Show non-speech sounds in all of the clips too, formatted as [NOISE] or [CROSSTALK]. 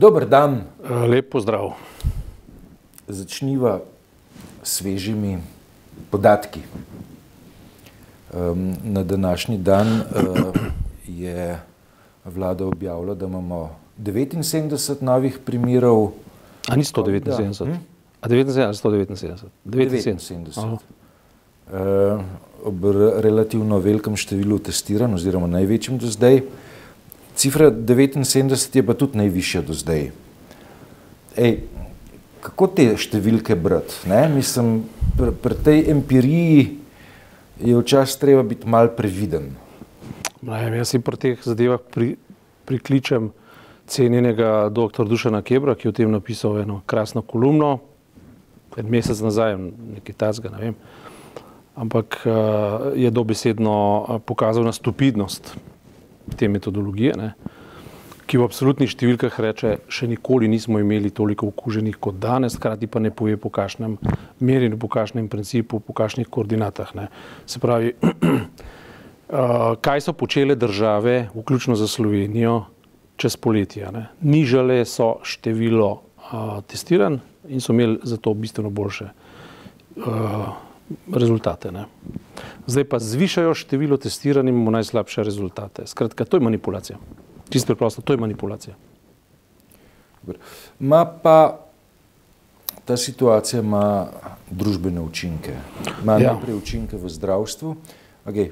Dober dan. Lep pozdrav. Začniva s svežimi podatki. Um, na današnji dan uh, je vlada objavila, da imamo 79 novih primerov. A ni 179? Hm? A 79 ali 179? 79. Uh, ob relativno velikem številu testiranj, oziroma največjem do zdaj. Cifra 79 je pa tudi najvišja do zdaj. Ej, kako te številke brati? Mislim, pri, pri tej empiriji je včasih treba biti mal previden. Najem, jaz si pri teh zadevah pri, prikličem cenjenega dr. Dušana Kebra, ki je o tem napisal eno krasno kolumno, en mesec nazaj, nekaj tazga, ne vem. Ampak uh, je dobesedno uh, pokazal na stupidnost te metodologije, ne, ki v absolutnih številkah reče, še nikoli nismo imeli toliko okuženih kot danes, hkrati pa ne poje po kakšnem merjenju, po kakšnem principu, po kakšnih koordinatah. Ne. Se pravi, [CLEARS THROAT] kaj so počele države, vključno za Slovenijo, čez poletje. Ne. Nižale so število testiranj in so imeli zato bistveno boljše rezultate. Ne. Zdaj pa zvišajo število testiranih, imamo najslabše rezultate. Skratka, to je manipulacija. Čisto preprosto, to je manipulacija. Ma pa ta situacija ima družbene učinke. Ima ja. najprej učinke v zdravstvu. Okay.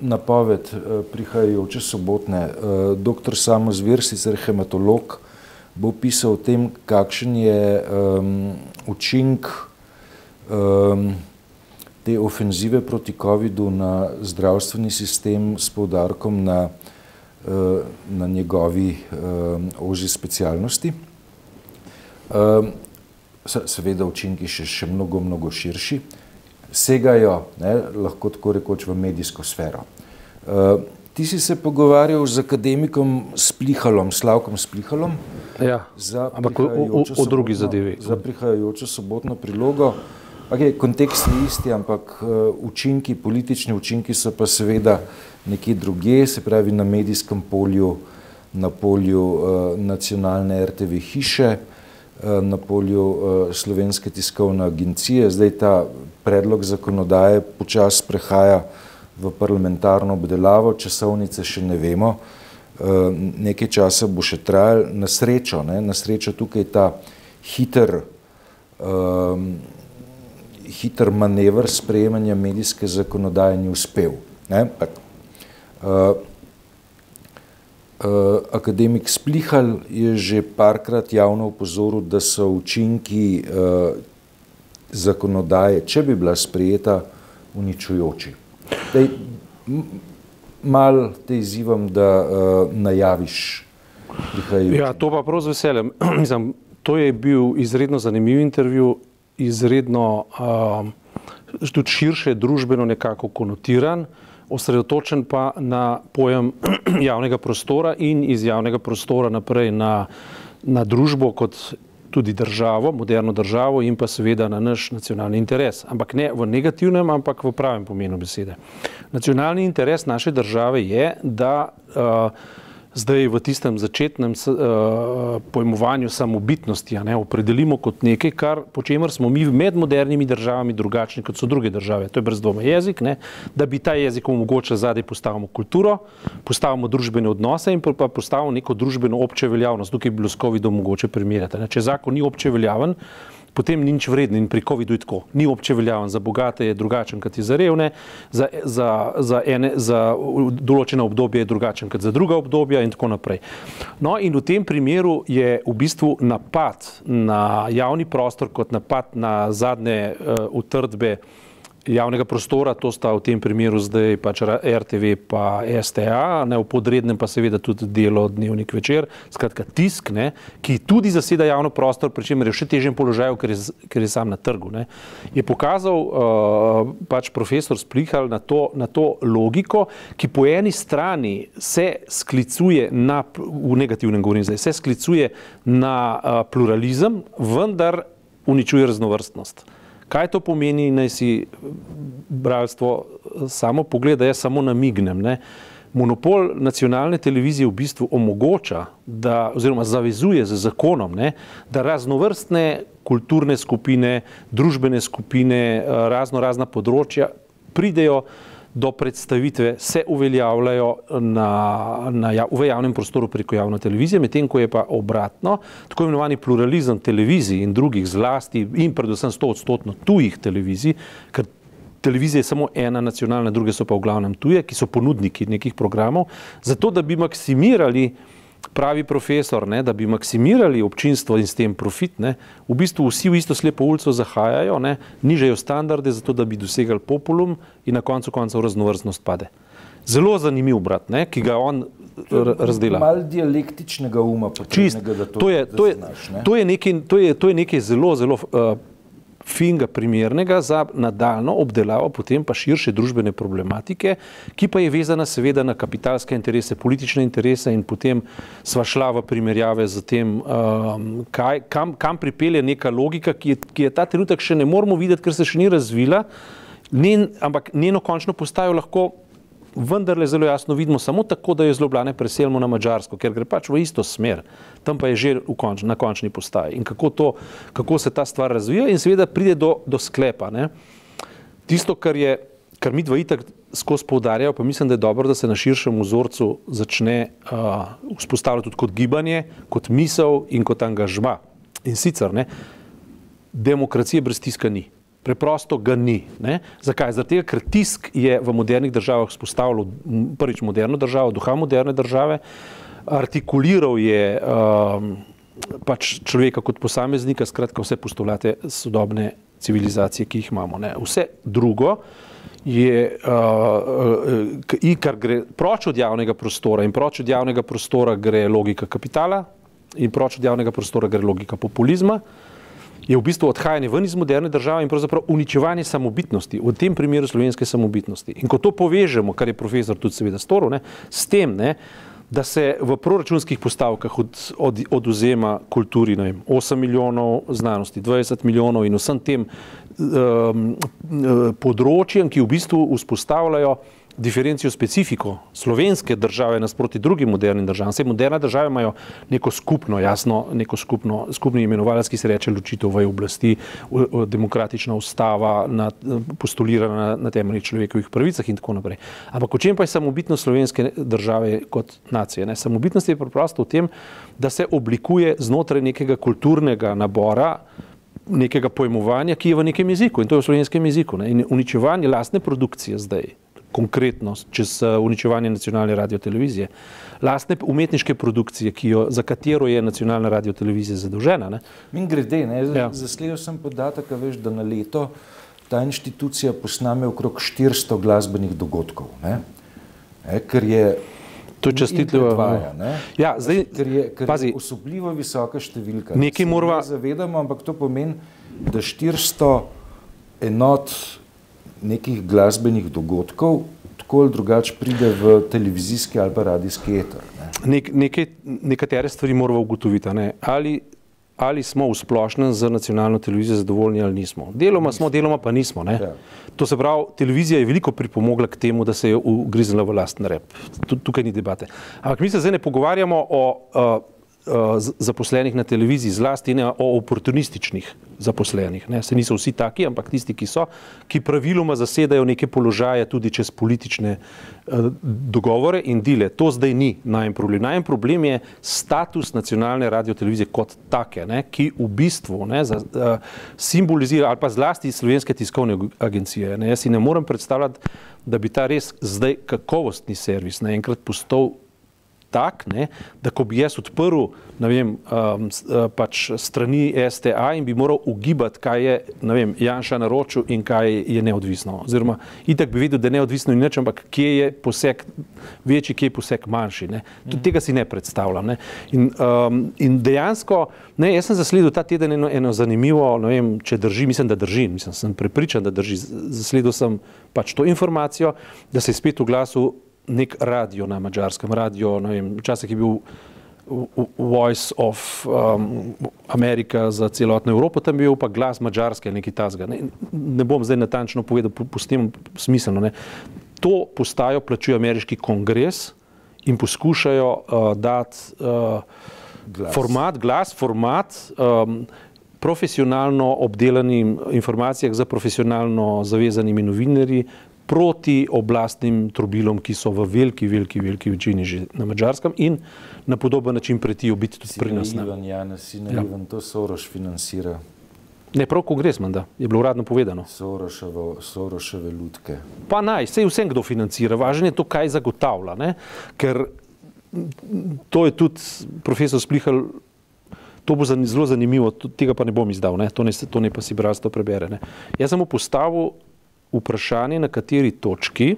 Napoved prihajajoče sobotne. Doktor Samo Zvir, sicer hematolog, bo pisal o tem, kakšen je um, učink um, te ofenzive proti COVID-u na zdravstveni sistem s poudarkom na, eh, na njegovi eh, ožji specialnosti. Eh, seveda učinki še, še mnogo, mnogo širši, segajo ne, lahko tako rekoč v medijsko sfero. Ti si se pogovarjal z akademikom Splihalom, Slavkom Splihalom, ja, ampak o, o, o drugi zadevi. Za prihajajočo sobotno prilogo. Okay, kontekst je isti, ampak uh, učinki, politični učinki so pa seveda nekje druge, se pravi na medijskem polju, na polju uh, nacionalne RTV hiše, uh, na polju uh, slovenske tiskovne agencije. Zdaj ta predlog zakonodaje počas prehaja v parlamentarno obdelavo, časovnice še ne vemo, uh, nekaj časa bo še trajal, na srečo, ne, na srečo tukaj ta hiter uh, hiter manever sprejemanja medijske zakonodaje ni uspel. Ne? Pa, uh, uh, akademik Splihal je že parkrat javno upozoril, da so učinki uh, zakonodaje, če bi bila sprejeta, uničujoči. Dej, mal te izzivam, da uh, najaviš prihajajoče. Ja, to pa prav z veseljem. [CLEARS THROAT] to je bil izredno zanimiv intervju izredno uh, tudi širše družbeno nekako konotiran, osredotočen pa na pojem [CLEARS THROAT] javnega prostora in iz javnega prostora naprej na, na družbo kot tudi državo, moderno državo in pa seveda na naš nacionalni interes. Ampak ne v negativnem, ampak v pravem pomenu besede. Nacionalni interes naše države je, da uh, zdaj v tistem začetnem uh, pojmovanju samobitnosti ne, opredelimo kot nekaj, kar, po čemer smo mi med modernimi državami drugačni kot so druge države. To je brez dvoma jezik, ne, da bi ta jezik omogočil zadaj postavimo kulturo, postavimo družbene odnose in pa postavimo neko družbeno obče veljavnost. Tukaj bi bilo s COVID-om mogoče primerjati. Ne. Če zakon ni obče veljaven, potem ni nič vreden in pri COVID-u je tako. Ni obče veljaven za bogate, je drugačen kot za revne, za, za, za, ene, za določeno obdobje je drugačen kot za druga obdobja in tako naprej. No in v tem primeru je v bistvu napad na javni prostor kot napad na zadnje uh, utrdbe uh, javnega prostora, to sta v tem primeru zdaj pač RTV pa STA, ne v podrednem pa seveda tudi delo dnevnik večer, skratka tisk, ne, ki tudi zaseda javno prostor, pri čemer je v še težjem položaju, ker je, ker je sam na trgu. Ne, je pokazal uh, pač profesor Splihal na to, na to logiko, ki po eni strani se sklicuje na, v negativnem govorim zdaj, se sklicuje na uh, pluralizem, vendar uničuje raznovrstnost. Kaj to pomeni, naj si bralstvo samo pogleda, jaz samo namignem. Ne? monopol nacionalne televizije v bistvu omogoča, da, oziroma zavezuje z zakonom, ne, da raznovrstne kulturne skupine, družbene skupine, eh, razno razna področja pridejo do predstavitve, se uveljavljajo na, na, ja, v javnem prostoru preko javne televizije, medtem ko je pa obratno, tako imenovani pluralizem televizij in drugih zlasti in predvsem sto odstotno tujih televizij, ker televizija je samo ena nacionalna, druge so pa v glavnem tuje, ki so ponudniki nekih programov, zato da bi maksimirali pravi profesor, ne, da bi maksimirali občinstvo in s tem profit, ne, v bistvu vsi v isto slepo ulico zahajajo, ne, nižajo standarde, zato da bi dosegali populum in na koncu koncev raznovrstnost pade. Zelo zanimiv brat, ne, ki ga on razdela. Mal dialektičnega uma, Čist, da to, to, je, to, je, znaš, ne? to, je nekaj, to, je, to je nekaj zelo, zelo uh, finga, primernega za nadaljno obdelavo, potem pa širše družbene problematike, ki pa je vezana seveda na kapitalske interese, politične interese in potem sva šla v primerjave z tem, um, kaj, kam, kam pripelje neka logika, ki je, ki je ta trenutek še ne moramo videti, ker se še ni razvila, njen, ampak njeno končno postajo lahko vendarle zelo jasno vidimo samo tako, da jo iz Ljubljane preselimo na Mačarsko, ker gre pač v isto smer, tam pa je že konč, na končni postaji. In kako, to, kako se ta stvar razvija, in seveda pride do, do sklepa. Ne? Tisto, kar, je, kar mi dva itak skozi poudarjajo, pa mislim, da je dobro, da se na širšem vzorcu začne uh, vzpostavljati tudi kot gibanje, kot misel in kot angažma. In sicer, ne, demokracije brez tiska ni. Preprosto ga ni. Ne? Zakaj? Zato, ker tisk je v modernih državah spostavljal prvič moderno državo, duha moderne države, artikuliral je um, pač človeka kot posameznika, skratka vse postulate sodobne civilizacije, ki jih imamo. Ne? Vse drugo je, uh, uh, kar gre proč od javnega prostora in proč od javnega prostora gre logika kapitala in proč od javnega prostora gre logika populizma je v bistvu odhajanje ven iz moderne države in pravzaprav uničevanje samobitnosti, v tem primeru slovenske samobitnosti. In ko to povežemo, kar je profesor tudi seveda storil, ne, s tem, ne, da se v proračunskih postavkah od, od, oduzema kulturi vem, 8 milijonov, znanosti 20 milijonov in vsem tem um, področjem, ki v bistvu vzpostavljajo diferencijo specifiko slovenske države nasproti drugim modernim državam. Vse moderne države imajo neko skupno, jasno, neko skupno, skupni imenovalec, ki se reče ločitev v oblasti, demokratična ustava, na, postulirana na, na temeljih človekovih pravicah in tako naprej. Ampak o čem pa je samobitnost slovenske države kot nacije? Ne? Samobitnost je preprosto v tem, da se oblikuje znotraj nekega kulturnega nabora, nekega pojmovanja, ki je v nekem jeziku in to je v slovenskem jeziku. Ne? In uničevanje lastne produkcije zdaj konkretno čez eh, uničevanje nacionalne radiotelevizije. Lastne umetniške produkcije, jo, za katero je nacionalna radiotelevizija zadolžena. Min grede, ja. zasledil sem podatek, veš, da na leto ta inštitucija posname okrog 400 glasbenih dogodkov. Ne? E, ker je To je čestitljivo. Ja, zdaj, ker je, ker pazi, je osobljivo visoka številka. Nekaj moramo zavedati, ampak to pomeni, da 400 enot nekih glasbenih dogodkov, tako ali drugače pride v televizijski ali pa radijski eter. Ne? Nek, nekaj, nekatere stvari moramo ugotoviti. Ali, ali smo v splošnem za nacionalno televizijo zadovoljni ali nismo. Deloma smo, deloma pa nismo. Ja. To se pravi, televizija je veliko pripomogla k temu, da se je ugriznila v lasten rep. Tukaj ni debate. Ampak mi se zdaj ne pogovarjamo o. Uh, zaposlenih na televiziji, zlasti ne o oportunističnih zaposlenih. Ne. Se niso vsi taki, ampak tisti, ki so, ki praviloma zasedajo neke položaje tudi čez politične uh, dogovore in dile. To zdaj ni najem problem. Najem problem je status nacionalne radiotelevizije kot take, ne, ki v bistvu ne, za, uh, simbolizira ali pa zlasti slovenske tiskovne agencije. Ne. Jaz si ne morem predstavljati, da bi ta res zdaj kakovostni servis naenkrat postal tak, ne, da ko bi jaz odprl vem, um, uh, pač strani STA in bi moral ugibati, kaj je vem, Janša naročil in kaj je neodvisno. Oziroma, itak bi videl, da je neodvisno in neč, ampak kje je poseg večji, kje je poseg manjši. Ne. Tudi tega si ne predstavljam. Ne. In, um, in dejansko, ne, jaz sem zasledil ta teden eno, eno zanimivo, ne vem, če drži, mislim, da drži, mislim, sem prepričan, da drži. Zasledil sem pač to informacijo, da se je spet v glasu nek radio na mačarskem, radio, ne vem, včasih je bil Voice of um, America za celotno Evropo, tam je bil pa glas mačarske, nekaj tasga. Ne, ne bom zdaj natančno povedal, pustim smiselno. Ne. to postajo plačuje ameriški kongres in poskušajo uh, dati uh, glas. format, glas, format. Um, profesionalno obdelanim informacijah za profesionalno zavezanimi novinarji proti oblastnim trobilom, ki so v veliki, veliki, veliki večini že na mačarskem in na podoben način pretijo biti tudi pri nas. Ivan Janes, in ja. Ivan to Soroš financira. Ne, prav kongres, manda, je bilo uradno povedano. Soroševo, Soroševe lutke. Pa naj, sej vsem, kdo financira, važno je to, kaj zagotavlja, ne? ker to je tudi profesor Splihal, to bo zelo zanimivo, tega pa ne bom izdal, ne? To, ne, to ne pa si bratstvo prebere. Ne? Jaz sem mu postavil vprašanje, na kateri točki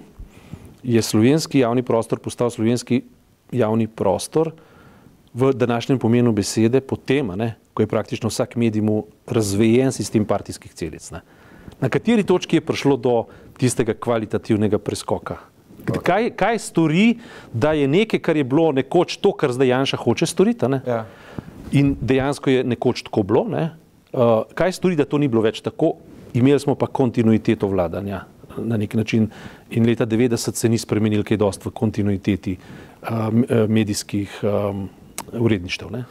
je slovenski javni prostor postal slovenski javni prostor v današnjem pomenu besede, potem, ko je praktično vsak medij mu razvejen sistem partijskih celic. Ne. Na kateri točki je prišlo do tistega kvalitativnega preskoka? Kaj, kaj stori, da je nekaj, kar je bilo nekoč to, kar zdaj Janša hoče storiti, ja. in dejansko je nekoč tako bilo, ne? uh, kaj stori, da to ni bilo več tako, imeli smo pa kontinuiteto vladanja na nek način in leta 90 se ni spremenil kaj dost v kontinuiteti uh, medijskih um, uredništev. Ne?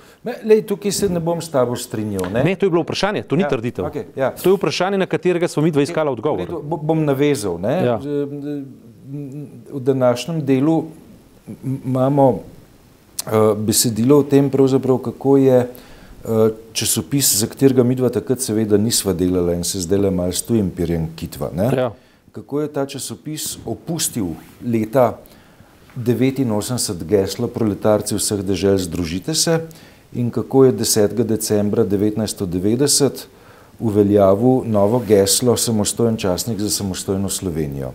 Lej, tukaj se ne bom s tabo strinjal. Ne? ne, to je bilo vprašanje, to ni ja, trditev. Okay, ja. To je vprašanje, na katerega smo mi dva iskala odgovor. Lej, to, bom navezal. Ja. V današnjem delu imamo uh, besedilo o tem, kako je uh, Eh, časopis, za katerega mi dva takrat seveda nisva delala in se zdaj le malo stojim pirjen kitva. Ja. Kako je ta časopis opustil leta 89 geslo proletarci vseh dežel združite se in kako je 10. decembra 1990 uveljavil novo geslo samostojen časnik za samostojno Slovenijo.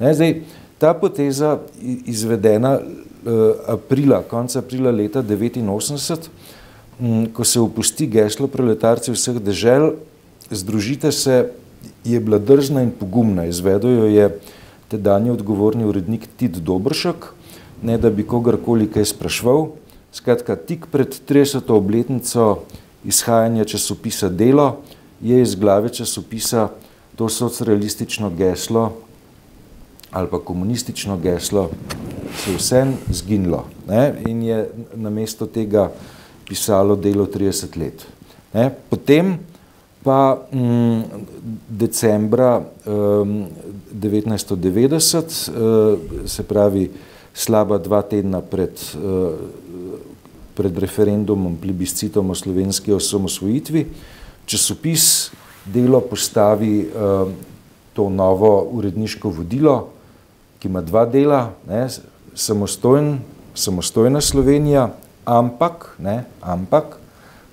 Ne, zdaj, ta poteza izvedena uh, aprila, konca aprila leta 1989 Mm, ko se opusti geslo proletarci vseh dežel, združite se, je bila drzna in pogumna. Izvedel jo je tedanji odgovorni urednik Tit Dobršek, ne da bi kogarkoli kaj sprašval. Skratka, tik pred 30. obletnico izhajanja časopisa Delo je iz glave časopisa to socialistično geslo ali pa komunistično geslo se vsem zginilo. Ne? In je namesto tega pisalo delo 30 let. Ne? Potem pa m, mm, decembra um, 1990, uh, se pravi slaba dva tedna pred, uh, pred referendumom, plebiscitom o slovenski osamosvojitvi, časopis delo postavi uh, to novo uredniško vodilo, ki ima dva dela, ne? Samostojen, samostojna Slovenija ampak, ne, ampak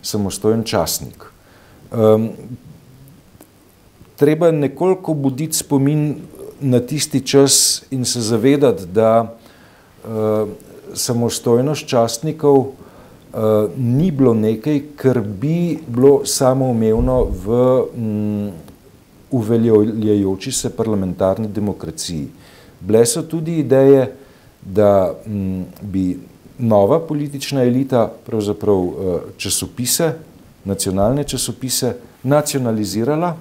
samostojen časnik. Um, treba nekoliko buditi spomin na tisti čas in se zavedati, da uh, samostojnost časnikov uh, ni bilo nekaj, kar bi bilo samoumevno v um, uveljavljajoči se parlamentarni demokraciji. Bile so tudi ideje, da um, bi nova politična elita pravzaprav eh, časopise, nacionalne časopise, nacionalizirala,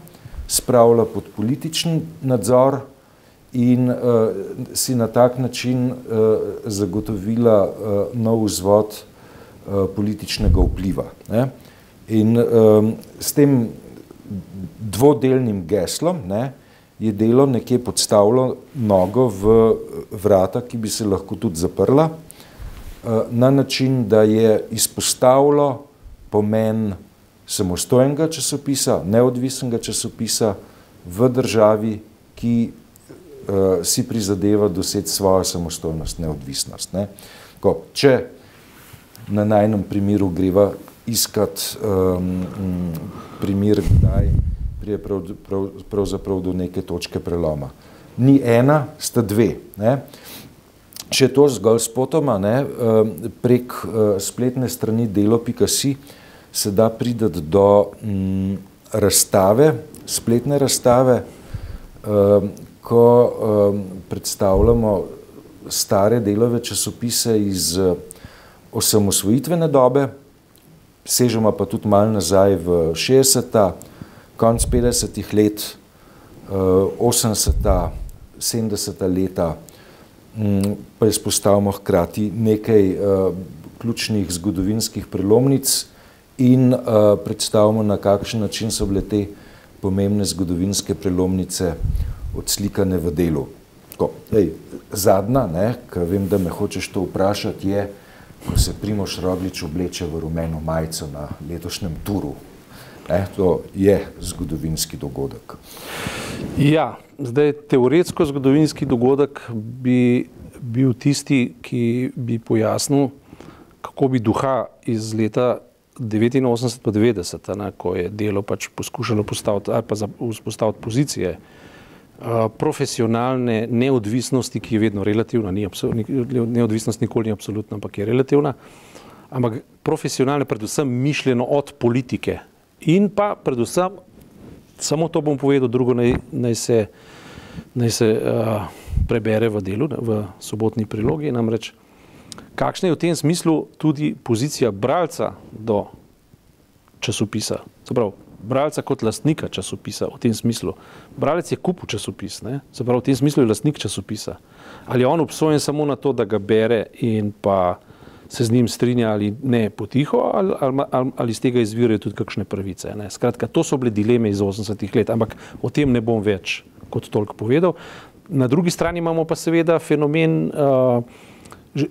spravila pod politični nadzor in uh, si na tak način uh, zagotovila uh, nov vzvod uh, političnega vpliva. Ne? In um, s tem dvodelnim geslom ne, je delo nekje podstavilo nogo v vrata, ki bi se lahko tudi zaprla. Eh, na način, da je izpostavilo pomen samostojenega časopisa, neodvisnega časopisa v državi, ki uh, si prizadeva doseči svojo samostojnost, neodvisnost. Ne. Ko, če na najnem primeru greva iskati um, primer, kdaj prije prav, prav, pravzaprav do neke točke preloma. Ni ena, sta dve. Ne. Uh, Če to zgolj spotoma, ne, eh, prek eh, spletne strani delo.si se da prideti do m, mm, razstave, spletne razstave, eh, ko predstavljamo stare delove časopise iz osamosvojitvene dobe, sežemo pa tudi malo nazaj v 60-ta, konc 50-ih let, 80-ta, 70-ta leta, pa izpostavimo hkrati nekaj uh, ključnih zgodovinskih prelomnic in uh, predstavimo, na kakšen način so bile te pomembne zgodovinske prelomnice odslikane v delu. Tako, ej, zadnja, ki vem, da me hočeš to vprašati, je, ko se Primoš Roglič obleče v rumeno majico na letošnjem turu. Ne, to je zgodovinski dogodek. Ja, zdaj teoretsko zgodovinski dogodek bi bil tisti, ki bi pojasnil, kako bi duha iz leta 89 pa 90, ne, ko je delo pač poskušalo postaviti ali pa vzpostaviti pozicije profesionalne neodvisnosti, ki je vedno relativna, ni neodvisnost nikoli ni absolutna, ampak je relativna, ampak profesionalne predvsem mišljeno od politike in pa predvsem, samo to bom povedal, drugo naj, naj se, naj se uh, prebere v delu, v sobotni prilogi, namreč kakšna je v tem smislu tudi pozicija bralca do časopisa, zaprav bralca kot lastnika časopisa v tem smislu. Bralec je kupil časopis, ne? se pravi, v tem smislu je lastnik časopisa. Ali je on obsojen samo na to, da ga bere in pa se z njim strinja ali ne potiho, ali, ali, ali, ali iz tega izvirajo tudi kakšne pravice. Ne? Skratka, to so bile dileme iz 80-ih let, ampak o tem ne bom več kot toliko povedal. Na drugi strani imamo pa seveda fenomen uh,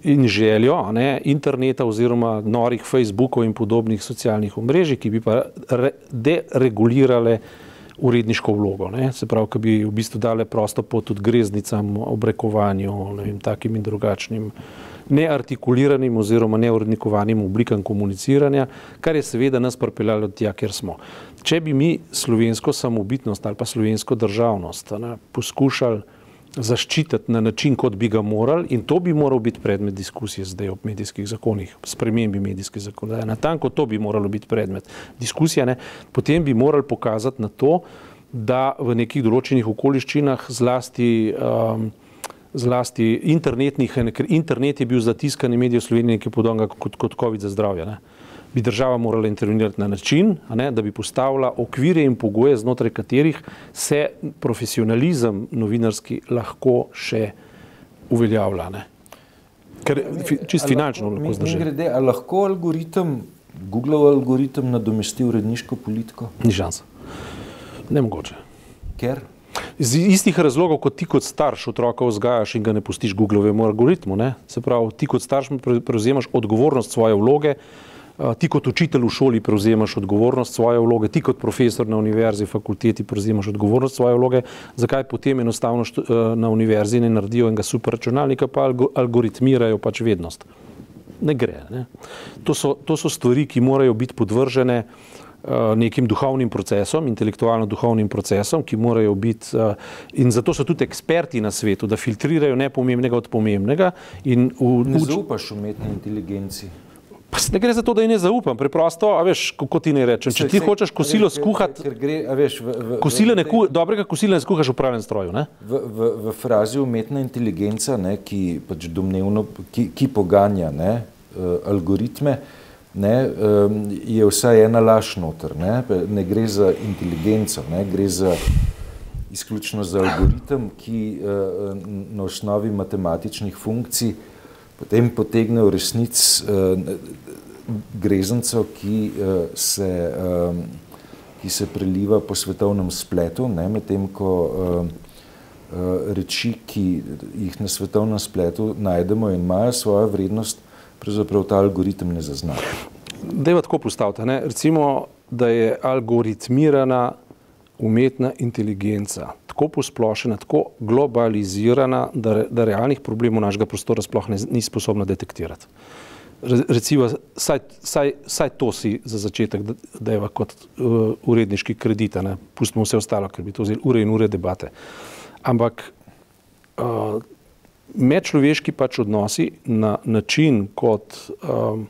in željo ne, interneta oziroma norih Facebookov in podobnih socialnih omrežij, ki bi pa deregulirale uredniško vlogo. Ne. Se pravi, ki bi v bistvu dale prosto pot tudi greznicam, obrekovanju, vem, takim in drugačnim neartikuliranim oziroma neurednikovanim oblikam komuniciranja, kar je seveda nas pripeljalo tja, kjer smo. Če bi mi slovensko samobitnost ali pa slovensko državnost ne, poskušali zaščititi na način, kot bi ga morali, in to bi moral biti predmet diskusije zdaj o medijskih zakonih, spremembi medijske zakonodaje. Na tanko to bi moralo biti predmet diskusije, ne? potem bi morali pokazati na to, da v nekih določenih okoliščinah zlasti. Um, Zlasti internetnih, ker internet je bil zatiskani medij v Sloveniji nekaj podobnega kot, kot COVID za zdravje. Ne? bi država morala intervenirati na način, ne, da bi postavila okvire in pogoje, znotraj katerih se profesionalizem novinarski lahko še uveljavlja. Ne. Ker čist finančno lahko zdrži. Grede, a lahko algoritem, Google algoritem nadomesti uredniško politiko? Ni šans. Nemogoče. Ker? Iz istih razlogov, kot ti kot starš otroka vzgajaš in ga ne pustiš Googlovemu algoritmu, ne? se pravi, ti kot starš prevzemaš odgovornost svoje vloge, ti kot učitelj v šoli prevzemaš odgovornost svoje vloge, ti kot profesor na univerzi, fakulteti prevzemaš odgovornost svoje vloge, zakaj potem enostavno na univerzi ne naredijo enega superračunalnika, pa algoritmirajo pač vednost. Ne gre. Ne? To, so, to so stvari, ki morajo biti podvržene nekim duhovnim procesom, intelektualno-duhovnim procesom, ki morajo biti, in zato so tudi eksperti na svetu, da filtrirajo nepomembnega od pomembnega. In v, ne zaupaš umetni inteligenci. Pa ne gre za to, da ji ne zaupam, preprosto, a veš, kako ti ne rečem. Če ti hočeš kosilo skuhati, kosile ne ku, dobrega kosila ne skuhaš v pravem stroju. Ne? V, v, v frazi umetna inteligenca, ne, ki pač domnevno, ki, ki poganja ne, uh, algoritme, ne, je vsaj ena laž noter. Ne, ne gre za inteligenco, ne, gre za izključno za algoritem, ki uh, na osnovi matematičnih funkcij potem potegne v resnic uh, greznico, ki, uh, se, ki se preliva po svetovnem spletu, medtem ko uh, uh, reči, ki jih na svetovnem spletu najdemo in imajo svojo vrednost, pravzaprav ta algoritem ne zazna. Dejva tako postaviti, ne? recimo, da je algoritmirana umetna inteligenca tako posplošena, tako globalizirana, da, re, da realnih problemov našega prostora sploh ne, ni sposobna detektirati. Recimo, saj, saj, saj to si za začetek, je kot uh, uredniški kredit, pustimo vse ostalo, ker bi to vzeli ure in ure debate. Ampak uh, medčloveški pač odnosi na način, kot, um,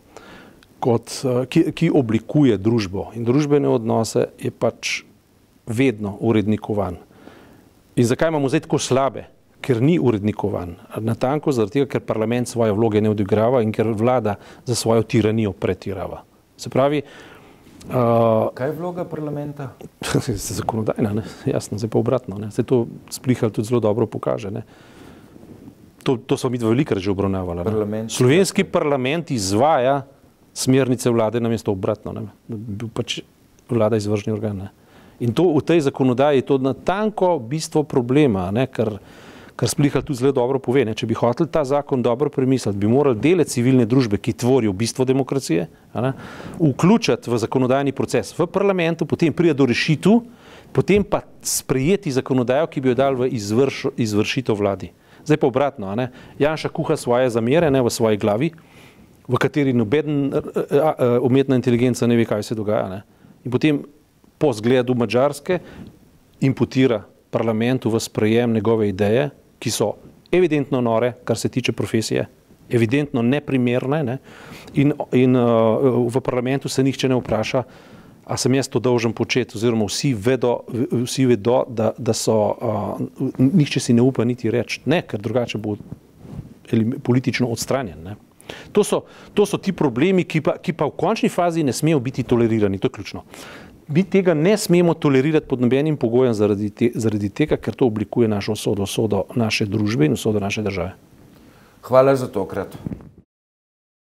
kot, uh, ki, ki oblikuje družbo in družbene odnose, je pač vedno urednikovan. In zakaj imamo zdaj tako slabe? Ker ni urednikovan. Na tanko zaradi tega, ker parlament svoje vloge ne odigrava in ker vlada za svojo tiranijo pretirava. Se pravi. Uh, Kaj je vloga parlamenta? [LAUGHS] Zakonodajna, ne? jasno, zdaj pa obratno. Se to splihal tudi zelo dobro pokaže. Ne? To, to smo mi velikrat že obravnavali. Parlament, Slovenski parlament izvaja smernice vlade namesto obratno, ne? da bi bil pač vlada izvršni organ. Ne? In to v tej zakonodaji je to natanko bistvo problema, ne? ker kar Splihal tu zelo dobro pove. Ne? Če bi hotel ta zakon dobro premisliti, bi morali dele civilne družbe, ki tvorijo bistvo demokracije, ne? vključiti v zakonodajni proces v parlamentu, potem prija do rešitev, potem pa sprejeti zakonodajo, ki bi jo dal v izvrš, izvršitev vladi. Zdaj pa obratno, ne? Janša kuha svoje zamere ne, v svoji glavi, v kateri noben umetna inteligenca ne ve, kaj se dogaja. Ne? In potem po zgledu Mačarske imputira parlamentu v sprejem njegove ideje, ki so evidentno nore, kar se tiče profesije, evidentno neprimerne. Ne? In, in uh, v parlamentu se nihče ne vpraša, a sem jaz to dolžen početi, oziroma vsi vedo, vsi vedo da, da so, uh, nihče si ne upa niti reči ne, ker drugače bo politično odstranjen. Ne? To so, to so ti problemi, ki pa, ki pa v končni fazi ne smejo biti tolerirani, to je ključno. Mi tega ne smemo tolerirati pod nobenim pogojem zaradi, te, zaradi tega, ker to oblikuje našo sodo, sodo naše družbe in sodo naše države. Hvala za tokrat.